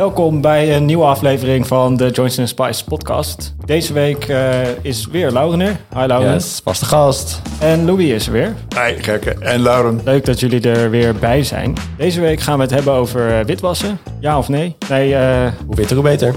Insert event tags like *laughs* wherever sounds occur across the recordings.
Welkom bij een nieuwe aflevering van de Johnson Spice podcast. Deze week uh, is weer Lauren er. Hi Lauren. Yes, vaste gast. En Louis is er weer. Hi Gekke en Lauren. Leuk dat jullie er weer bij zijn. Deze week gaan we het hebben over uh, witwassen. Ja of nee? Nee. Uh, hoe witter, hoe beter.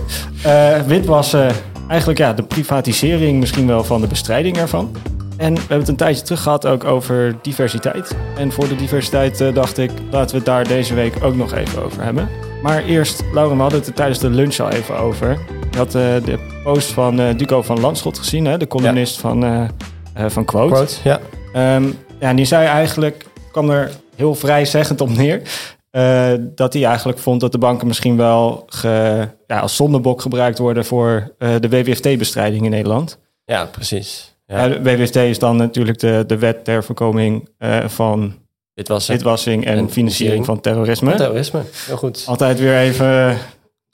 witwassen, eigenlijk ja, de privatisering misschien wel van de bestrijding ervan. En we hebben het een tijdje terug gehad ook over diversiteit. En voor de diversiteit dacht ik, laten we het daar deze week ook nog even over hebben. Maar eerst, Lauren, we hadden het er tijdens de lunch al even over. Je had uh, de post van uh, Duco van Landschot gezien, hè? de columnist van, uh, van Quote. Quote ja. Um, ja, en die zei eigenlijk, kwam er heel vrijzeggend op neer... dat hij eigenlijk vond dat de banken misschien wel ge, ja, als zondebok gebruikt worden... voor de WWFT-bestrijding in Nederland. Ja, precies. Ja. de WWFT is dan natuurlijk de, de wet ter voorkoming van Witwassing. Witwassing en, en financiering van terrorisme. Van terrorisme, heel goed. Altijd weer even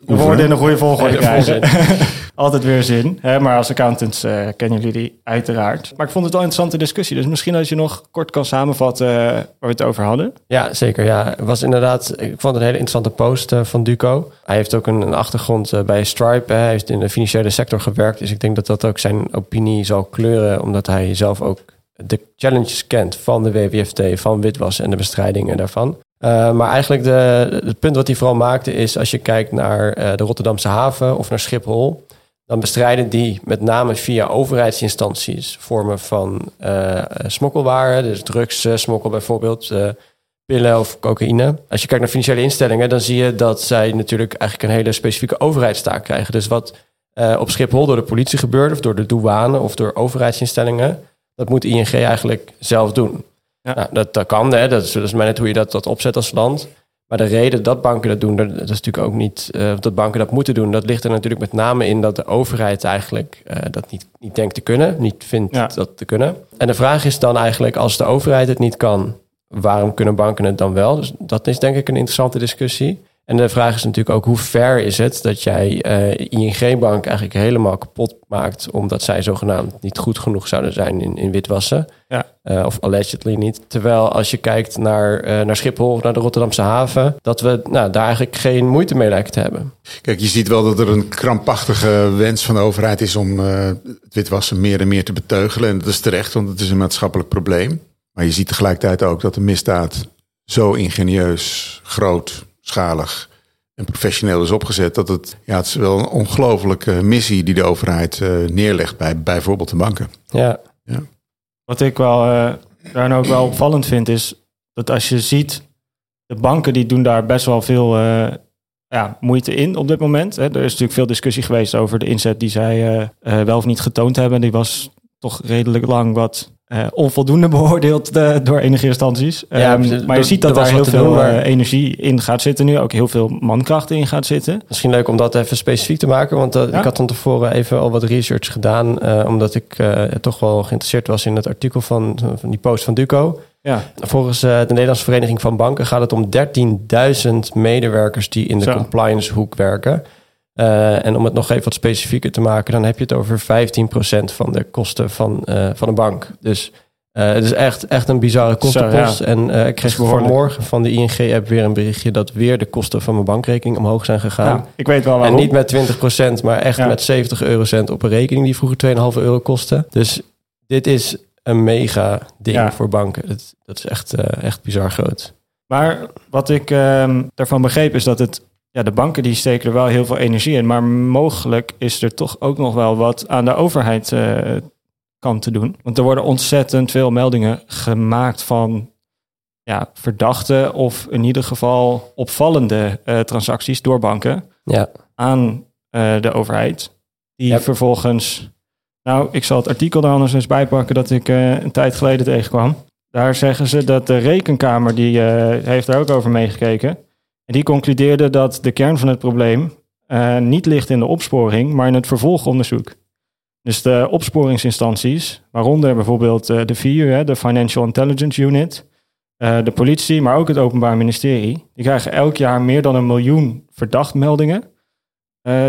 de woorden in een goede volgorde krijgen. *laughs* Altijd weer zin. Hè? Maar als accountants uh, kennen jullie die uiteraard. Maar ik vond het wel een interessante discussie. Dus misschien als je nog kort kan samenvatten uh, waar we het over hadden. Ja, zeker. Ja, het was inderdaad, ik vond het een hele interessante post uh, van Duco. Hij heeft ook een, een achtergrond bij Stripe. Hè? Hij heeft in de financiële sector gewerkt. Dus ik denk dat dat ook zijn opinie zal kleuren. Omdat hij zelf ook de challenges kent van de WWFT, van witwassen en de bestrijdingen daarvan. Uh, maar eigenlijk de, het punt wat hij vooral maakte is als je kijkt naar uh, de Rotterdamse haven of naar Schiphol, dan bestrijden die met name via overheidsinstanties vormen van uh, smokkelwaren, dus drugssmokkel bijvoorbeeld, pillen of cocaïne. Als je kijkt naar financiële instellingen, dan zie je dat zij natuurlijk eigenlijk een hele specifieke overheidstaak krijgen. Dus wat op Schiphol door de politie gebeurt, of door de douane of door overheidsinstellingen, dat moet ING eigenlijk zelf doen. Ja. Nou, dat, dat kan, hè. Dat, is, dat is maar net hoe je dat, dat opzet als land. Maar de reden dat banken dat doen, dat, is natuurlijk ook niet uh, dat banken dat moeten doen. Dat ligt er natuurlijk met name in dat de overheid eigenlijk uh, dat niet, niet denkt te kunnen, niet vindt dat te kunnen. En de vraag is dan eigenlijk, als de overheid het niet kan, waarom kunnen banken het dan wel? Dus dat is denk ik een interessante discussie. En de vraag is natuurlijk ook hoe ver is het dat jij uh, eh, ING-bank eigenlijk helemaal kapot maakt, omdat zij zogenaamd niet goed genoeg zouden zijn in, in witwassen. Ja. Uh, of allegedly niet. Terwijl als je kijkt naar, uh, naar Schiphol of naar de Rotterdamse haven, dat we nou, daar eigenlijk geen moeite mee lijken te hebben. Kijk, je ziet wel dat er een krampachtige wens van de overheid is om het witwassen meer en meer te beteugelen. En dat is terecht, want het is een maatschappelijk probleem. Maar je ziet tegelijkertijd ook dat de misdaad zo ingenieus, groot, schalig en professioneel is opgezet. Dat het, ja, het is wel een ongelofelijke missie die de overheid uh, neerlegt bij bijvoorbeeld de banken. Ja. ja. Wat ik wel uh, daar ook wel opvallend vind, is dat als je ziet, de banken die doen daar best wel veel uh, ja, moeite in op dit moment. Hè. Er is natuurlijk veel discussie geweest over de inzet die zij wel of niet getoond hebben. Die was toch redelijk lang wat uh, onvoldoende beoordeeld uh, door enige instanties. Ja, um, maar je ziet dat daar heel veel doen, uh, energie in gaat zitten nu. Ook heel veel mankracht in gaat zitten. Misschien leuk om dat even specifiek te maken. Want ja? ik had van tevoren even al wat research gedaan. omdat ik toch wel geïnteresseerd was in het artikel van, van die post van Duco. Ja. Volgens de Nederlandse Vereniging van Banken gaat het om 13.000 medewerkers die in de Zo. compliance hoek werken. Uh, en om het nog even wat specifieker te maken, dan heb je het over 15% van de kosten van, uh, van een bank. Dus uh, het is echt, echt een bizarre kostenpost. Zo, ja. En ik kreeg vanmorgen van de ING-app weer een berichtje dat weer de kosten van mijn bankrekening omhoog zijn gegaan. Ja, ik weet wel waarom. En niet met 20%, maar echt ja. met 70 eurocent op een rekening die vroeger 2,5 euro kostte. Dus dit is een mega ding voor banken. Dat, dat is echt, echt bizar groot. Maar wat ik uh, daarvan begreep is dat het ja, de banken die steken er wel heel veel energie in. Maar mogelijk is er toch ook nog wel wat aan de overheid uh, kant te doen. Want er worden ontzettend veel meldingen gemaakt van ja, verdachte of in ieder geval opvallende uh, transacties door banken ja. aan uh, de overheid. Die ja. vervolgens. Nou, ik zal het artikel er anders eens bijpakken dat ik een tijd geleden tegenkwam. Daar zeggen ze dat de rekenkamer, die heeft daar ook over meegekeken en die concludeerde dat de kern van het probleem uh, niet ligt in de opsporing, maar in het vervolgonderzoek. Dus de opsporingsinstanties, waaronder bijvoorbeeld uh, de VIU, de Financial Intelligence Unit, uh, de politie, maar ook het Openbaar Ministerie, die krijgen elk jaar meer dan een miljoen verdachtmeldingen.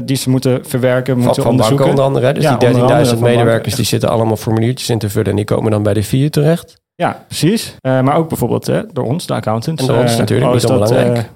die ze moeten verwerken, van, moeten van onderzoeken. Banken onder andere, dus die 13.000 medewerkers die zitten allemaal formuliertjes in te vullen en die komen dan bij de VIU terecht. Ja, precies. maar ook bijvoorbeeld door ons, de accountants. En door ons natuurlijk, niet onbelangrijk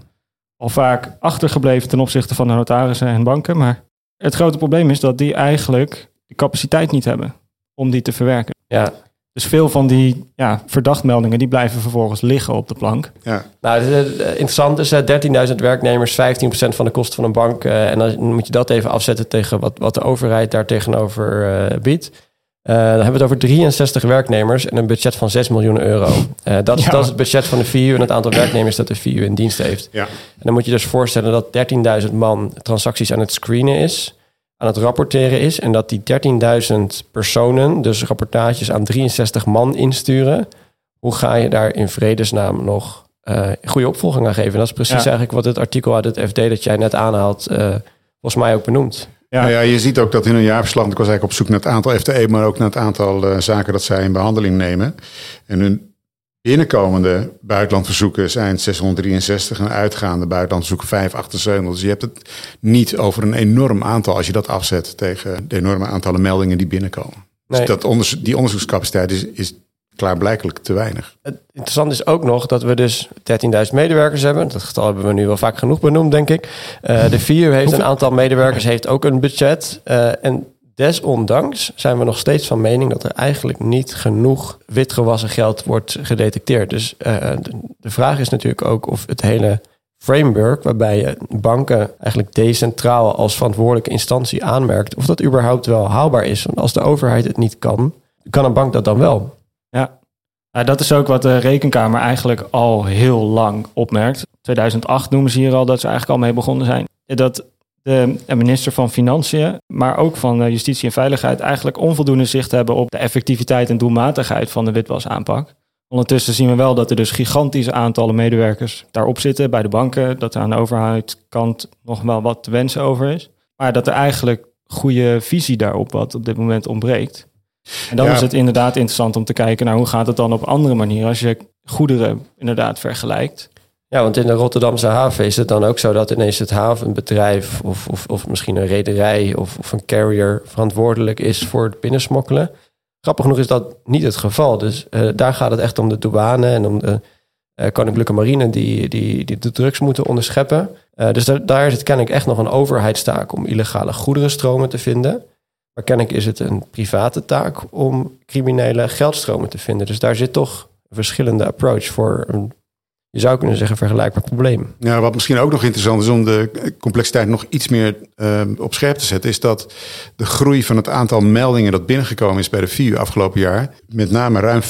al vaak achtergebleven ten opzichte van de notarissen en banken. Maar het grote probleem is dat die eigenlijk de capaciteit niet hebben om die te verwerken. Ja, Dus veel van die ja, verdachtmeldingen die blijven vervolgens liggen op de plank. Ja. nou, het is, eh, interessant is eh, 13.000 werknemers, 15% van de kosten van een bank. eh, en dan moet je dat even afzetten tegen wat, wat de overheid daar tegenover eh, biedt. Eh, dan hebben we het over 63 werknemers en een budget van 6 miljoen euro. Eh, dat, is, Ja. dat is het budget van de VU en het aantal werknemers dat de VU in dienst heeft. Ja. En dan moet je dus voorstellen dat 13.000 man transacties aan het screenen is, aan het rapporteren is. En dat die 13.000 personen dus rapportages aan 63 man insturen. Hoe ga je daar in vredesnaam nog eh, goede opvolging aan geven? En dat is precies Ja. eigenlijk wat het artikel uit het FD dat jij net aanhaalt, volgens mij ook benoemt. Ja. Nou ja, je ziet ook dat in hun jaarverslag, ik was eigenlijk op zoek naar het aantal FTE, maar ook naar het aantal eh, zaken dat zij in behandeling nemen. En hun binnenkomende buitenlandverzoeken zijn 663 en uitgaande buitenlandverzoeken 578. Dus je hebt het niet over een enorm aantal als je dat afzet tegen de enorme aantallen meldingen die binnenkomen. Nee. Dus dat onderzo- die onderzoekscapaciteit is, is klaarblijkelijk te weinig. Het interessant is ook nog dat we dus 13.000 medewerkers hebben. Dat getal hebben we nu wel vaak genoeg benoemd, denk ik. Eh, de VU heeft een aantal medewerkers, heeft ook een budget. Eh, en desondanks zijn we nog steeds van mening dat er eigenlijk niet genoeg witgewassen geld wordt gedetecteerd. Dus eh, de, de vraag is natuurlijk ook of het hele framework waarbij je banken eigenlijk decentraal als verantwoordelijke instantie aanmerkt, of dat überhaupt wel haalbaar is. Want als de overheid het niet kan, kan een bank dat dan wel. Ja. Dat is ook wat de Rekenkamer eigenlijk al heel lang opmerkt. 2008 noemen ze hier al dat ze eigenlijk al mee begonnen zijn. Dat de minister van Financiën, maar ook van eh, Justitie en Veiligheid... eigenlijk onvoldoende zicht hebben op de effectiviteit en doelmatigheid van de witwasaanpak. Ondertussen zien we wel dat er dus gigantische aantallen medewerkers daarop zitten bij de banken. Dat er aan de overheidskant nog wel wat te wensen over is. Maar dat er eigenlijk goede visie daarop wat op dit moment ontbreekt. En dan Ja. is het inderdaad interessant om te kijken naar hoe gaat het dan op andere manieren als je goederen inderdaad vergelijkt. Ja, want in de Rotterdamse haven is het dan ook zo dat ineens het havenbedrijf of, of, of misschien een rederij of, of een carrier verantwoordelijk is voor het binnensmokkelen. Grappig genoeg is dat niet het geval. Dus eh, daar gaat het echt om de douane en om de eh, koninklijke marine die, die, die de drugs moeten onderscheppen. Eh, dus daar, daar is het kennelijk echt nog een overheidstaak om illegale goederenstromen te vinden. Maar kennelijk is het een private taak om criminele geldstromen te vinden. Dus daar zit toch een verschillende approach voor een je zou kunnen zeggen vergelijkbaar probleem. Ja, wat misschien ook nog interessant is om de complexiteit nog iets meer eh, op scherp te zetten, is dat de groei van het aantal meldingen dat binnengekomen is bij de VU afgelopen jaar, met name ruim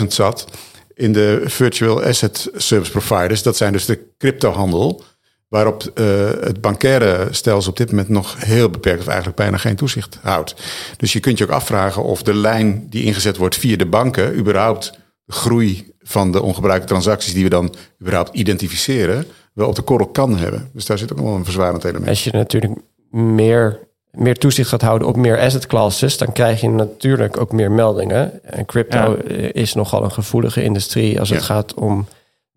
500.000 zat in de virtual asset service providers. Dat zijn dus de cryptohandel, waarop eh, het bankaire stelsel op dit moment nog heel beperkt of eigenlijk bijna geen toezicht houdt. Dus je kunt je ook afvragen of de lijn die ingezet wordt via de banken überhaupt de groei van de ongebruikte transacties die we dan überhaupt identificeren, wel op de korrel kan hebben. Dus daar zit ook nog wel een verzwarend element. Als je natuurlijk meer, meer toezicht gaat houden op meer asset classes, dan krijg je natuurlijk ook meer meldingen. En crypto Ja. is nogal een gevoelige industrie als het gaat om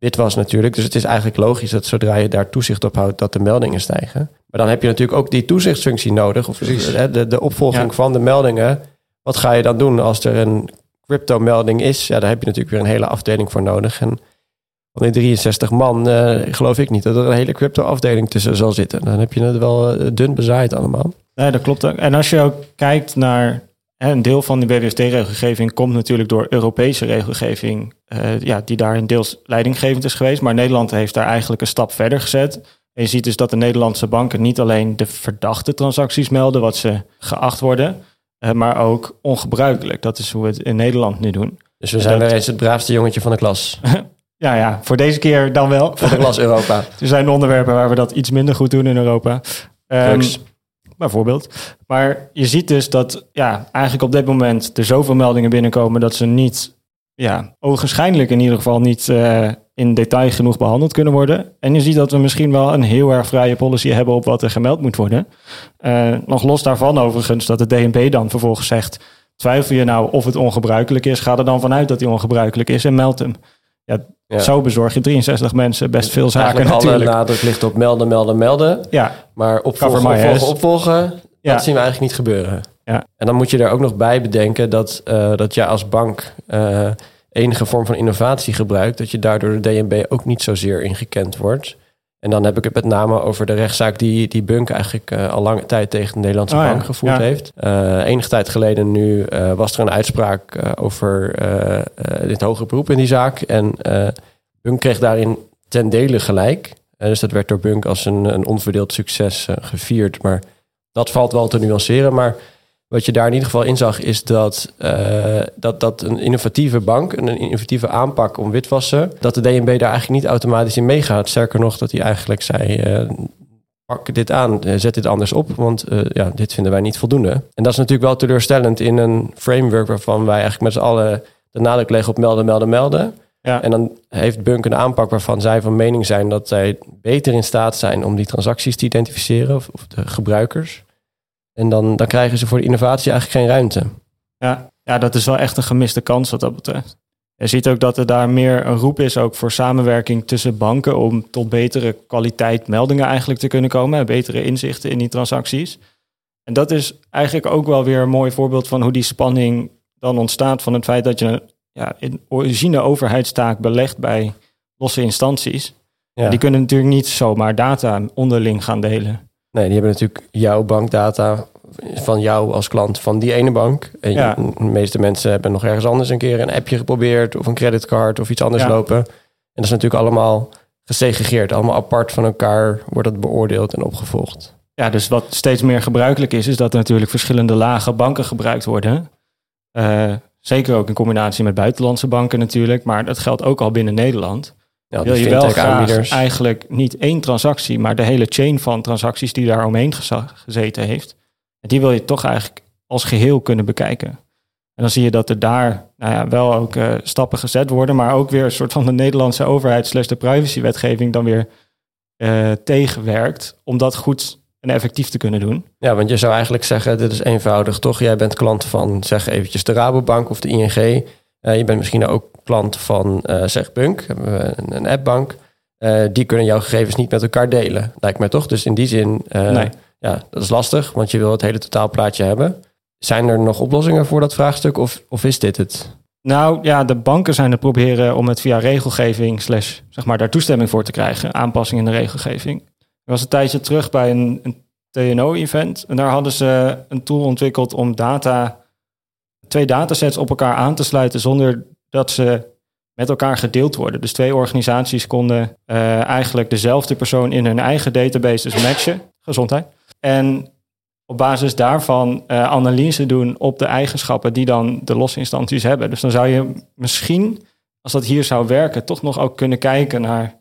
witwas natuurlijk. Dus het is eigenlijk logisch dat zodra je daar toezicht op houdt, dat de meldingen stijgen. Maar dan heb je natuurlijk ook die toezichtsfunctie nodig. Of de, de, de opvolging Ja. van de meldingen. Wat ga je dan doen als er een crypto-melding is? Ja, daar heb je natuurlijk weer een hele afdeling voor nodig. En van die 63 man eh, geloof ik niet dat er een hele crypto-afdeling tussen zal zitten. Dan heb je het wel eh, dun bezaaid allemaal. Nee, dat klopt ook. En als je ook kijkt naar een deel van die BWST-regelgeving komt natuurlijk door Europese regelgeving, eh, ja, die daarin deels leidinggevend is geweest. Maar Nederland heeft daar eigenlijk een stap verder gezet. En je ziet dus dat de Nederlandse banken niet alleen de verdachte transacties melden, wat ze geacht worden, eh, maar ook ongebruikelijk. Dat is hoe we het in Nederland nu doen. Dus we zijn Dat- weer eens het braafste jongetje van de klas. *laughs* Ja, ja, voor deze keer dan wel. Van de klas Europa. *laughs* Er zijn onderwerpen waar we dat iets minder goed doen in Europa. Drugs. Bijvoorbeeld. Maar je ziet dus dat ja, eigenlijk op dit moment er zoveel meldingen binnenkomen dat ze niet, ja, ogenschijnlijk in ieder geval niet eh, in detail genoeg behandeld kunnen worden. En je ziet dat we misschien wel een heel erg vrije policy hebben op wat er gemeld moet worden. Eh, nog los daarvan overigens dat de DNB dan vervolgens zegt, twijfel je nou of het ongebruikelijk is, ga er dan vanuit dat hij ongebruikelijk is en meld hem. Ja, Ja. Zo bezorg je 63 mensen best veel zaken Eigenlijk alle natuurlijk. nadruk ligt op melden, melden, melden. Ja, Maar opvolgen, opvolgen, opvolgen, Ja. dat zien we eigenlijk niet gebeuren. Ja. En dan moet je er ook nog bij bedenken dat, eh, dat jij als bank eh, enige vorm van innovatie gebruikt, dat je daardoor de DNB ook niet zozeer ingekend wordt. En dan heb ik het met name over de rechtszaak die, die Bunk eigenlijk uh, al lange tijd tegen de Nederlandse Oh ja, bank gevoerd ja. heeft. Uh, enige tijd geleden nu uh, was er een uitspraak over dit hoge beroep in die zaak. En Bunk kreeg daarin ten dele gelijk. dus dat werd door Bunk als een, een onverdeeld succes gevierd. Maar dat valt wel te nuanceren. Maar wat je daar in ieder geval in zag, is dat, uh, dat, dat een innovatieve bank, een innovatieve aanpak om witwassen, dat de DNB daar eigenlijk niet automatisch in meegaat. Sterker nog, dat hij eigenlijk zei: uh, pak dit aan, zet dit anders op, want uh, ja, dit vinden wij niet voldoende. En dat is natuurlijk wel teleurstellend in een framework waarvan wij eigenlijk met z'n allen de nadruk leggen op melden, melden, melden. Ja. En dan heeft Bunk een aanpak waarvan zij van mening zijn dat zij beter in staat zijn om die transacties te identificeren, of, of de gebruikers. En dan, dan krijgen ze voor de innovatie eigenlijk geen ruimte. Ja, ja, dat is wel echt een gemiste kans wat dat betreft. Je ziet ook dat er daar meer een roep is ook voor samenwerking tussen banken om tot betere kwaliteit meldingen eigenlijk te kunnen komen en betere inzichten in die transacties. En dat is eigenlijk ook wel weer een mooi voorbeeld van hoe die spanning dan ontstaat van het feit dat je ja, in origine overheidstaak belegt bij losse instanties. Ja. Die kunnen natuurlijk niet zomaar data onderling gaan delen. Nee, die hebben natuurlijk jouw bankdata van jou als klant van die ene bank. En Ja. de meeste mensen hebben nog ergens anders een keer een appje geprobeerd of een creditcard of iets anders Ja. lopen. En dat is natuurlijk allemaal gesegregeerd, allemaal apart van elkaar wordt het beoordeeld en opgevolgd. Ja, dus wat steeds meer gebruikelijk is, is dat er natuurlijk verschillende lage banken gebruikt worden. Eh, zeker ook in combinatie met buitenlandse banken natuurlijk, maar dat geldt ook al binnen Nederland. Ja, Wil je wel graag eigenlijk niet één transactie, maar de hele chain van transacties die daar omheen gezeten heeft. En die wil je toch eigenlijk als geheel kunnen bekijken. En dan zie je dat er daar nou ja, wel ook eh, stappen gezet worden, maar ook weer een soort van de Nederlandse overheid slash de privacywetgeving dan weer eh, tegenwerkt om dat goed en effectief te kunnen doen. Ja, want je zou eigenlijk zeggen, dit is eenvoudig, toch? Jij bent klant van, zeg eventjes, de Rabobank of de ING. Eh, je bent misschien ook klant van, eh, zeg, Bunk, hebben we een, een appbank. Eh, die kunnen jouw gegevens niet met elkaar delen, lijkt mij toch? Dus in die zin, eh, Nee. ja, dat is lastig, want je wil het hele totaalplaatje hebben. Zijn er nog oplossingen voor dat vraagstuk of, of is dit het? Nou ja, de banken zijn het proberen om het via regelgeving, slash, zeg maar, daar toestemming voor te krijgen. Aanpassing in de regelgeving. Ik was een tijdje terug bij een, een TNO-event. En daar hadden ze een tool ontwikkeld om data, twee datasets op elkaar aan te sluiten zonder dat ze met elkaar gedeeld worden. Dus twee organisaties konden eh, eigenlijk dezelfde persoon in hun eigen databases matchen. Gezondheid. En op basis daarvan eh, analyse doen op de eigenschappen die dan de losse instanties hebben. Dus dan zou je misschien, als dat hier zou werken, toch nog ook kunnen kijken naar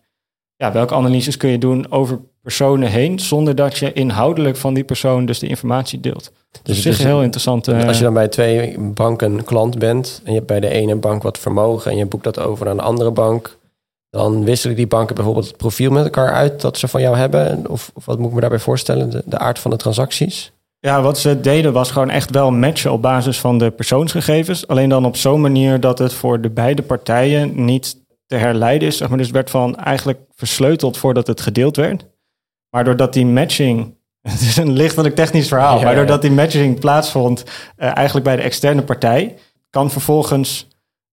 ja, welke analyses kun je doen over personen heen, zonder dat je inhoudelijk van die persoon dus de informatie deelt. Dus op zich dus- een heel interessant. eh, Als je dan bij twee banken klant bent en je hebt bij de ene bank wat vermogen en je boekt dat over naar een andere bank, dan wisselen die banken bijvoorbeeld het profiel met elkaar uit dat ze van jou hebben? Of, of wat moet ik me daarbij voorstellen, de, de aard van de transacties? Ja, wat ze deden was gewoon echt wel matchen op basis van de persoonsgegevens. Alleen dan op zo'n manier dat het voor de beide partijen niet te herleiden is. Zeg maar. Dus werd van eigenlijk versleuteld voordat het gedeeld werd. Maar doordat die matching. *laughs* Het is een lichtelijk technisch verhaal. Ja, maar doordat die matching plaatsvond eh, eigenlijk bij de externe partij, kan vervolgens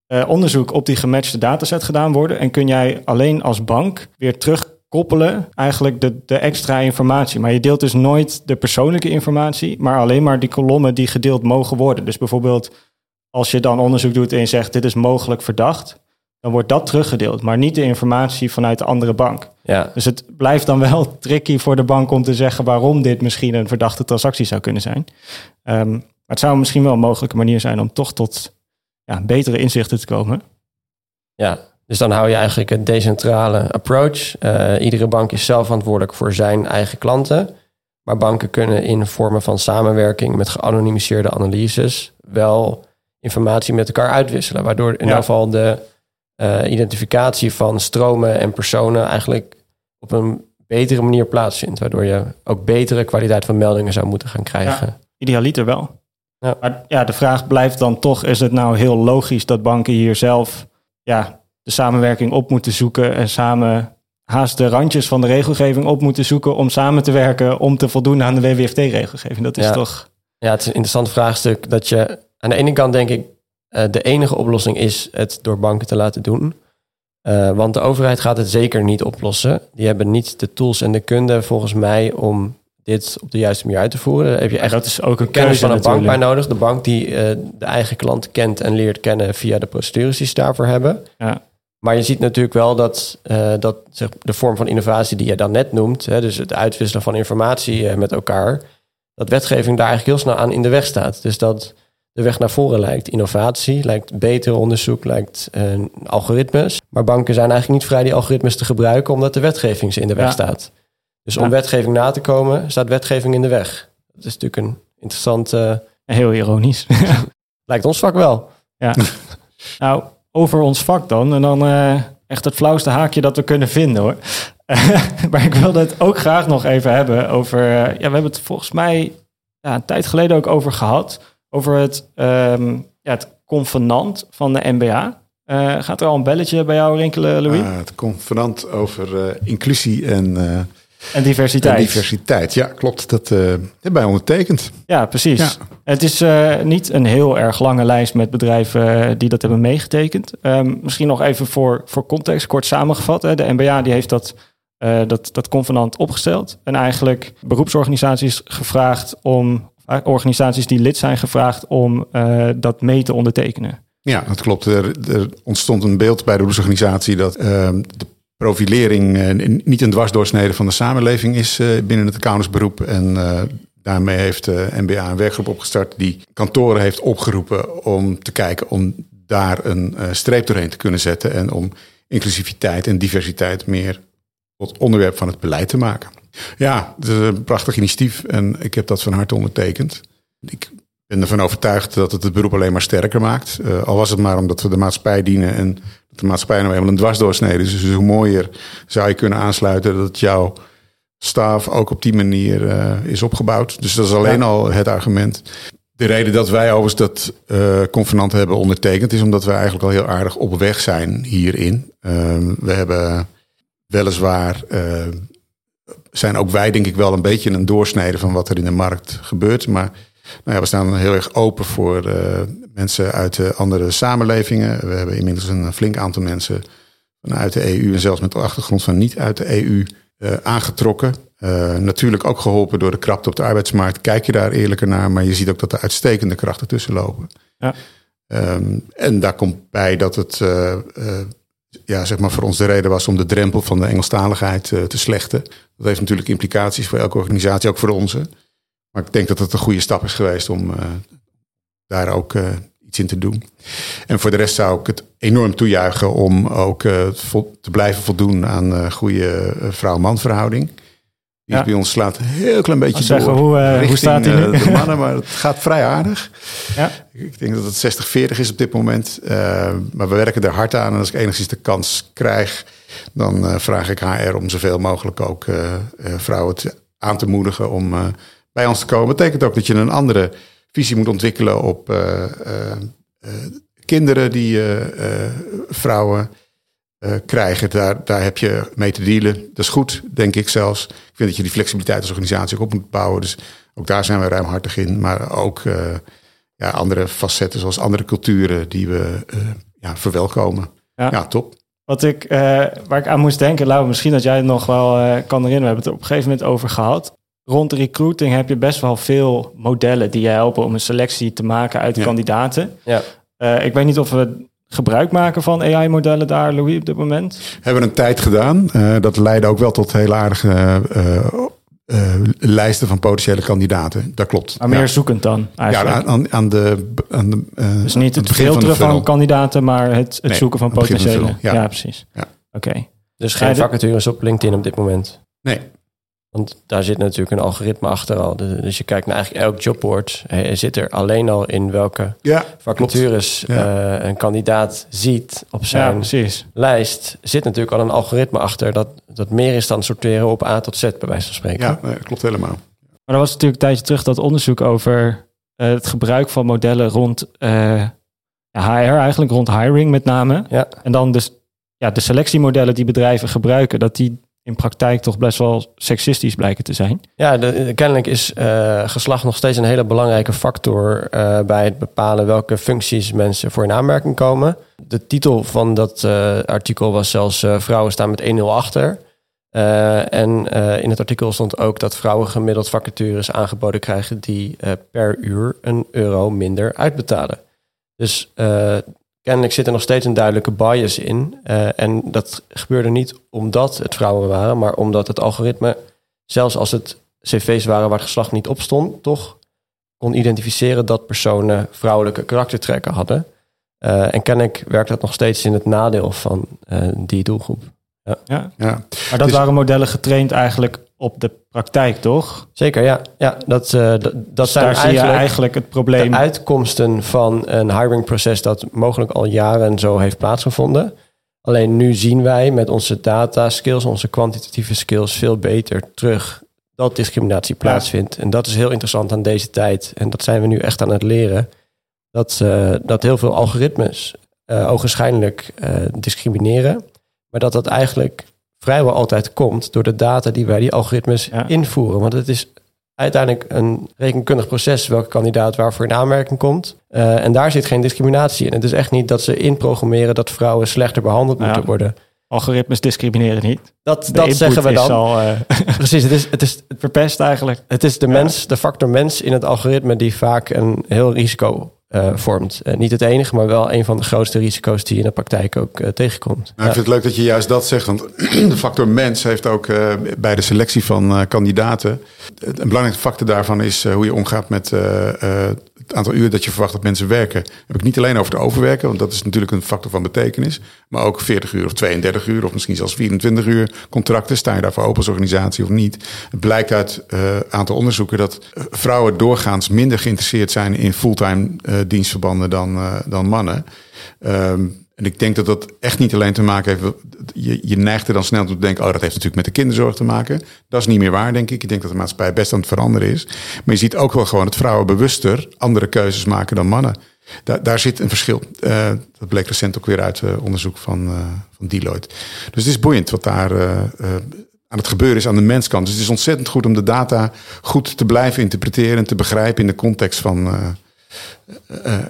eh, onderzoek op die gematchte dataset gedaan worden. En kun jij alleen als bank weer terugkoppelen eigenlijk de, de extra informatie. Maar je deelt dus nooit de persoonlijke informatie, maar alleen maar die kolommen die gedeeld mogen worden. Dus bijvoorbeeld als je dan onderzoek doet en je zegt dit is mogelijk verdacht, dan wordt dat teruggedeeld, maar niet de informatie vanuit de andere bank. Ja, Dus het blijft dan wel tricky voor de bank om te zeggen waarom dit misschien een verdachte transactie zou kunnen zijn. Ehm, maar het zou misschien wel een mogelijke manier zijn om toch tot ja, betere inzichten te komen. ja. Dus dan hou je eigenlijk een decentrale approach. Eh, iedere bank is zelf verantwoordelijk voor zijn eigen klanten. Maar banken kunnen in vormen van samenwerking met geanonimiseerde analyses wel informatie met elkaar uitwisselen. Waardoor in Ja. ieder geval de eh, identificatie van stromen en personen eigenlijk op een betere manier plaatsvindt. Waardoor je ook betere kwaliteit van meldingen zou moeten gaan krijgen. Idealiter wel. Ja. Maar ja, de vraag blijft dan toch, is het nou heel logisch dat banken hier zelf ja, de samenwerking op moeten zoeken en samen haast de randjes van de regelgeving op moeten zoeken om samen te werken om te voldoen aan de WWFT-regelgeving. Dat is Ja. toch... Ja, het is een interessant vraagstuk dat je aan de ene kant denk ik eh, de enige oplossing is het door banken te laten doen. Uh, want de overheid gaat het zeker niet oplossen. Die hebben niet de tools en de kunde volgens mij om dit op de juiste manier uit te voeren. Daar heb je echt dat is ook een kennis van een natuurlijk. bank bij nodig. De bank die uh, de eigen klant kent en leert kennen via de procedures die ze daarvoor hebben. Ja. Maar je ziet natuurlijk wel dat, uh, dat zeg, de vorm van innovatie die je dan net noemt, hè, dus het uitwisselen van informatie met elkaar, dat wetgeving daar eigenlijk heel snel aan in de weg staat. Dus dat de weg naar voren lijkt innovatie, lijkt beter onderzoek, lijkt uh, algoritmes. Maar banken zijn eigenlijk niet vrij die algoritmes te gebruiken, omdat de wetgeving ze in de weg ja. staat. Dus om ja. wetgeving na te komen, staat wetgeving in de weg. Dat is natuurlijk een interessante. Heel ironisch. *laughs* lijkt ons vak wel. Ja. *laughs* nou, over ons vak dan. En dan uh, echt het flauwste haakje dat we kunnen vinden hoor. *laughs* maar ik wilde het ook graag nog even hebben over. Ja, we hebben het volgens mij ja, een tijd geleden ook over gehad. Over het, um, ja, het convenant van de MBA. Uh, gaat er al een belletje bij jou rinkelen, Louis? Uh, het convenant over uh, inclusie en, en diversiteit. En diversiteit, ja, klopt. Dat hebben wij ondertekend. Ja, precies. Ja. Het is niet een heel erg lange lijst met bedrijven die dat hebben meegetekend. Um, misschien nog even voor, voor context, kort samengevat. Hè. De MBA die heeft dat dat, dat convenant opgesteld. En eigenlijk beroepsorganisaties gevraagd om organisaties die lid zijn gevraagd om uh, dat mee te ondertekenen. Ja, dat klopt. Er, er ontstond een beeld bij de beroepsorganisatie dat uh, de profilering uh, niet een dwarsdoorsnede van de samenleving is binnen het accountantsberoep. En daarmee heeft MBA een werkgroep opgestart die kantoren heeft opgeroepen om te kijken om daar een streep doorheen te kunnen zetten en om inclusiviteit en diversiteit meer tot onderwerp van het beleid te maken. Ja, het is een prachtig initiatief en ik heb dat van harte ondertekend. Ik ben ervan overtuigd dat het het beroep alleen maar sterker maakt. Uh, al was het maar omdat we de maatschappij dienen en dat de maatschappij nou eenmaal een dwarsdoorsnede is. Dus hoe mooier zou je kunnen aansluiten dat jouw staf ook op die manier uh, is opgebouwd. Dus dat is alleen ja. al het argument. De reden dat wij overigens dat uh, convenant hebben ondertekend is omdat we eigenlijk al heel aardig op weg zijn hierin. we hebben weliswaar zijn ook wij denk ik wel een beetje een doorsnede van wat er in de markt gebeurt. Maar nou ja, we staan heel erg open voor uh, mensen uit uh, andere samenlevingen. We hebben inmiddels een flink aantal mensen vanuit de EU en zelfs met de achtergrond van niet uit de EU uh, aangetrokken. natuurlijk ook geholpen door de krapte op de arbeidsmarkt. Kijk je daar eerlijker naar, maar je ziet ook dat er uitstekende krachten tussen lopen. Ja. Um, en daar komt bij dat het ja, zeg maar voor ons de reden was om de drempel van de Engelstaligheid uh, te slechten. Dat heeft natuurlijk implicaties voor elke organisatie, ook voor onze. Maar ik denk dat het een goede stap is geweest om uh, daar ook uh, iets in te doen. En voor de rest zou ik het enorm toejuichen om ook te blijven voldoen aan goede vrouw-man verhouding. Die ja. bij ons slaat een heel klein beetje zeggen, door. Hoe, uh, hoe staat die nu? de *laughs* mannen, maar het gaat vrij aardig. Ja. Ik denk dat het 60-40 is op dit moment. Uh, maar we werken er hard aan. En als ik enigszins de kans krijg, dan uh, vraag ik HR om zoveel mogelijk ook vrouwen te, aan te moedigen om bij ons te komen. Dat betekent ook dat je een andere visie moet ontwikkelen op kinderen die vrouwen uh, krijgen. Daar, daar heb je mee te dealen. Dat is goed, denk ik zelfs. Ik vind dat je die flexibiliteit als organisatie ook op moet bouwen. Dus ook daar zijn we ruimhartig in. Maar ook uh, ja, andere facetten, zoals andere culturen, die we uh, ja, verwelkomen. Ja. ja, top. Wat ik, waar ik aan moest denken, Lau, misschien dat jij het nog wel kan herinneren. We hebben het er op een gegeven moment over gehad. Rond de recruiting heb je best wel veel modellen die je helpen om een selectie te maken uit ja. kandidaten. Ja. ik weet niet of we gebruik maken van AI-modellen daar, Louis, op dit moment? Hebben we een tijd gedaan. Uh, dat leidde ook wel tot heel aardige uh, uh, lijsten van potentiële kandidaten. Dat klopt. Maar meer ja. zoekend dan eigenlijk? Ja, aan, aan de... Aan de dus niet het, het filteren van, van, kandidaten, maar het, het nee, zoeken van potentiële. Ja. ja. precies. Ja. Oké. Okay. Dus geen vacatures op LinkedIn op dit moment? Nee. Want daar zit natuurlijk een algoritme achter al. Dus je kijkt naar eigenlijk elk jobboard. Zit er alleen al in welke ja, vacatures ja. uh, een kandidaat ziet op zijn ja, lijst. Zit natuurlijk al een algoritme achter dat, dat meer is dan sorteren op A tot Z, bij wijze van spreken. Ja, nee, klopt helemaal. Maar er was natuurlijk een tijdje terug dat onderzoek over uh, het gebruik van modellen rond uh, HR, eigenlijk rond hiring met name. Ja. En dan dus ja, de selectiemodellen die bedrijven gebruiken, dat die in praktijk toch best wel seksistisch blijken te zijn. Ja, de, kennelijk is uh, geslacht nog steeds een hele belangrijke factor uh, bij het bepalen welke functies mensen voor in aanmerking komen. De titel van dat uh, artikel was zelfs Vrouwen staan met 1-0 achter. en in het artikel stond ook dat vrouwen gemiddeld vacatures aangeboden krijgen die per uur een euro minder uitbetalen. Dus kennelijk zit er nog steeds een duidelijke bias in. Uh, en dat gebeurde niet omdat het vrouwen waren, maar omdat het algoritme, zelfs als het cv's waren waar het geslacht niet op stond, toch kon identificeren dat personen vrouwelijke karaktertrekken hadden. Uh, en kennelijk werkt dat nog steeds in het nadeel van uh, die doelgroep. Ja. ja. ja. Maar dat waren modellen getraind eigenlijk op de praktijk, toch? Zeker, ja. ja dat, uh, dat, dat zijn Daar eigenlijk, zie je eigenlijk het probleem. De uitkomsten van een hiringproces dat mogelijk al jaren zo heeft plaatsgevonden. Alleen nu zien wij met onze data skills, onze kwantitatieve skills, veel beter terug dat discriminatie plaatsvindt. En dat is heel interessant aan deze tijd. En dat zijn we nu echt aan het leren. Dat, uh, dat heel veel algoritmes uh, ogenschijnlijk discrimineren. Maar dat dat eigenlijk vrijwel altijd komt door de data die wij die algoritmes invoeren. Want het is uiteindelijk een rekenkundig proces welke kandidaat waarvoor in aanmerking komt. Uh, en daar zit geen discriminatie in. Het is echt niet dat ze inprogrammeren dat vrouwen slechter behandeld moeten worden. Algoritmes discrimineren niet. Dat, dat zeggen we dan. Al, uh, *laughs* Precies, het is, het is het verpest eigenlijk. Het is de mens, de factor mens in het algoritme die vaak een heel risico uh, vormt. Uh, niet het enige, maar wel een van de grootste risico's die je in de praktijk ook uh, tegenkomt. Nou, ik vind het leuk dat je juist dat zegt, want *clears throat* de factor mens heeft ook bij de selectie van kandidaten. Een belangrijke factor daarvan is hoe je omgaat met het aantal uur dat je verwacht dat mensen werken. heb ik niet alleen over het overwerken, want dat is natuurlijk een factor van betekenis. Maar ook 40 uur of 32 uur of misschien zelfs 24 uur contracten. Sta je daarvoor open als organisatie of niet? Het blijkt uit een uh, aantal onderzoeken dat vrouwen doorgaans minder geïnteresseerd zijn in fulltime uh, dienstverbanden dan, dan mannen. Um, en ik denk dat dat echt niet alleen te maken heeft. Je, je neigt er dan snel toe te denken: oh, dat heeft natuurlijk met de kinderzorg te maken. Dat is niet meer waar, denk ik. Ik denk dat de maatschappij best aan het veranderen is. Maar je ziet ook wel gewoon dat vrouwen bewuster andere keuzes maken dan mannen. Daar, daar zit een verschil. Uh, dat bleek recent ook weer uit uh, onderzoek van, uh, van Deloitte. Dus het is boeiend wat daar aan het gebeuren is aan de menskant. Dus het is ontzettend goed om de data goed te blijven interpreteren en te begrijpen in de context van,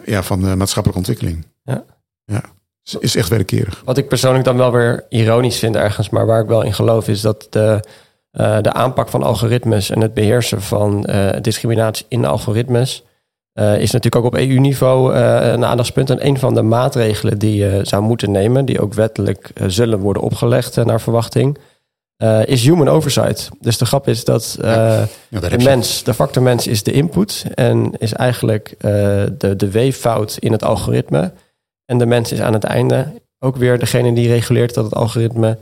ja, van maatschappelijke ontwikkeling. Ja. ja is echt wederkerig. Wat ik persoonlijk dan wel weer ironisch vind ergens, maar waar ik wel in geloof, is dat de, uh, de aanpak van algoritmes en het beheersen van uh, discriminatie in algoritmes uh, is natuurlijk ook op EU-niveau een aandachtspunt. En een van de maatregelen die je zou moeten nemen, die ook wettelijk zullen worden opgelegd naar verwachting, is human oversight. Dus de grap is dat ja, de mens, de factor mens is de input en is eigenlijk de, de weeffout in het algoritme. En de mens is aan het einde ook weer degene die reguleert dat het algoritme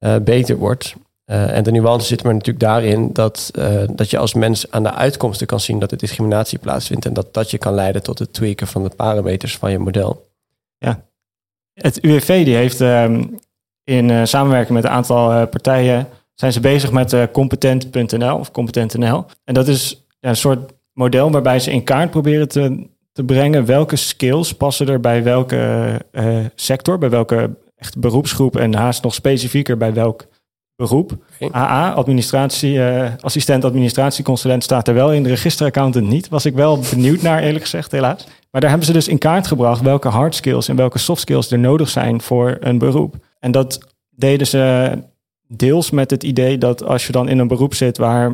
uh, beter wordt. Uh, en de nuance zit maar natuurlijk daarin dat, uh, dat je als mens aan de uitkomsten kan zien dat er discriminatie plaatsvindt. En dat dat je kan leiden tot het tweaken van de parameters van je model. Ja, het UWV die heeft um, in samenwerking met een aantal partijen zijn ze bezig met competent.nl of competent.nl. En dat is een soort model waarbij ze in kaart proberen te te brengen. Welke skills passen er bij welke uh, sector, bij welke echt beroepsgroep en haast nog specifieker bij welk beroep. AA, administratie, uh, assistent administratieconsulent staat er wel in. De registeraccountant niet. Was ik wel benieuwd naar, eerlijk gezegd, helaas. Maar daar hebben ze dus in kaart gebracht welke hard skills en welke soft skills er nodig zijn voor een beroep. En dat deden ze deels met het idee dat als je dan in een beroep zit waar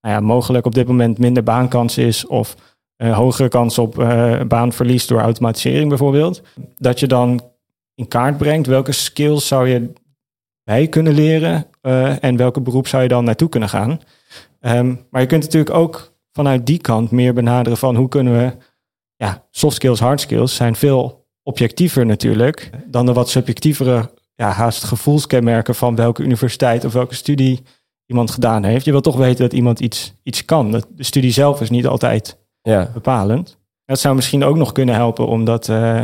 nou ja, mogelijk op dit moment minder baankans is of hogere kans op uh, baanverlies door automatisering bijvoorbeeld. Dat je dan in kaart brengt welke skills zou je bij kunnen leren uh, en welke beroep zou je dan naartoe kunnen gaan. Um, maar je kunt natuurlijk ook vanuit die kant meer benaderen van hoe kunnen we, ja, soft skills, hard skills zijn veel objectiever natuurlijk dan de wat subjectievere, ja, haast gevoelskenmerken van welke universiteit of welke studie iemand gedaan heeft. Je wil toch weten dat iemand iets, iets kan. De studie zelf is niet altijd ja. bepalend. Dat zou misschien ook nog kunnen helpen, omdat, uh,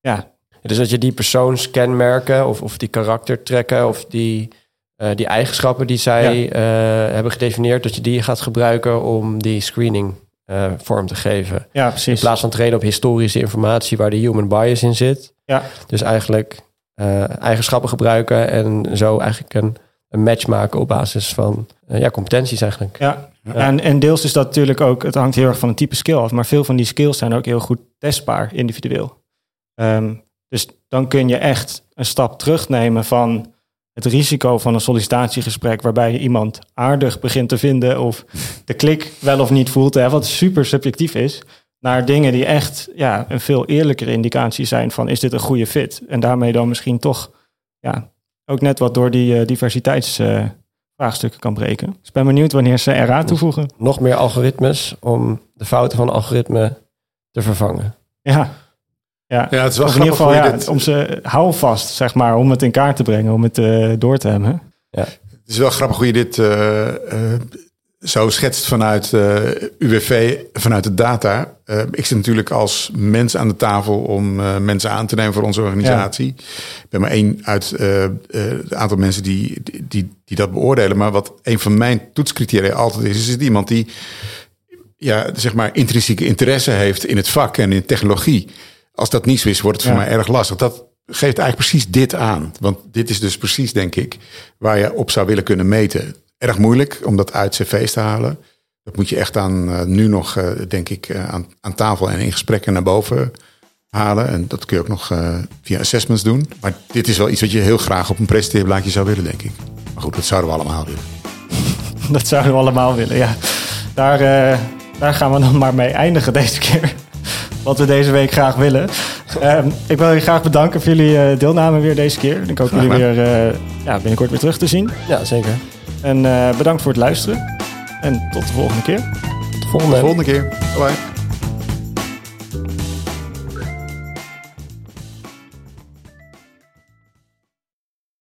ja. Dus dat je die persoonskenmerken of, of die karaktertrekken of die, uh, die eigenschappen die zij ja. uh, hebben gedefinieerd, dat je die gaat gebruiken om die screening vorm te geven. Ja, precies. In plaats van trainen op historische informatie waar de human bias in zit. Ja. Dus eigenlijk eigenschappen gebruiken en zo eigenlijk een een match maken op basis van eh, ja, competenties eigenlijk. Ja, En, en deels is dat natuurlijk ook, het hangt heel erg van het type skill af, maar veel van die skills zijn ook heel goed testbaar individueel. Ehm, dus dan kun je echt een stap terugnemen van het risico van een sollicitatiegesprek waarbij je iemand aardig begint te vinden of de klik wel of niet voelt, hè, wat super subjectief is, naar dingen die echt ja, een veel eerlijkere indicatie zijn van is dit een goede fit? En daarmee dan misschien toch ja, ook net wat door die uh, diversiteitsvraagstukken kan breken. Dus ik ben benieuwd wanneer ze eraan toevoegen. Nog meer algoritmes om de fouten van algoritme te vervangen. Ja, ja, ja het is wel in ieder geval ja, om ze houvast, zeg maar, om het in kaart te brengen, om het uh, door te hebben. Ja. Het is wel grappig hoe je dit uh, uh, zo schetst vanuit UWV, vanuit de data. ik zit natuurlijk als mens aan de tafel om mensen aan te nemen voor onze organisatie. Ja. Ik ben maar één uit het aantal mensen die, die, die dat beoordelen. Maar wat een van mijn toetscriteria altijd is, is het iemand die ja, zeg maar intrinsieke interesse heeft in het vak en in technologie. Als dat niet zo is, wordt het voor mij erg lastig. Dat geeft eigenlijk precies dit aan. Want dit is dus precies, denk ik, waar je op zou willen kunnen meten. Erg moeilijk om dat uit cv's te halen. Dat moet je echt aan, uh, nu nog, uh, denk ik, uh, aan, aan, tafel en in gesprekken naar boven halen. En dat kun je ook nog via assessments doen. Maar dit is wel iets wat je heel graag op een presenteerblaadje zou willen, denk ik. Maar goed, dat zouden we allemaal willen. *laughs* dat zouden we allemaal willen, ja. Daar, daar gaan we *laughs* dan maar mee eindigen deze keer *laughs* wat we deze week graag willen. Um, ik wil jullie graag bedanken voor jullie deelname weer deze keer. Ik hoop jullie weer uh, ja, binnenkort weer terug te zien. Ja, zeker. En uh, bedankt voor het luisteren. En tot de volgende keer. Tot de volgende, tot de volgende keer. Bye.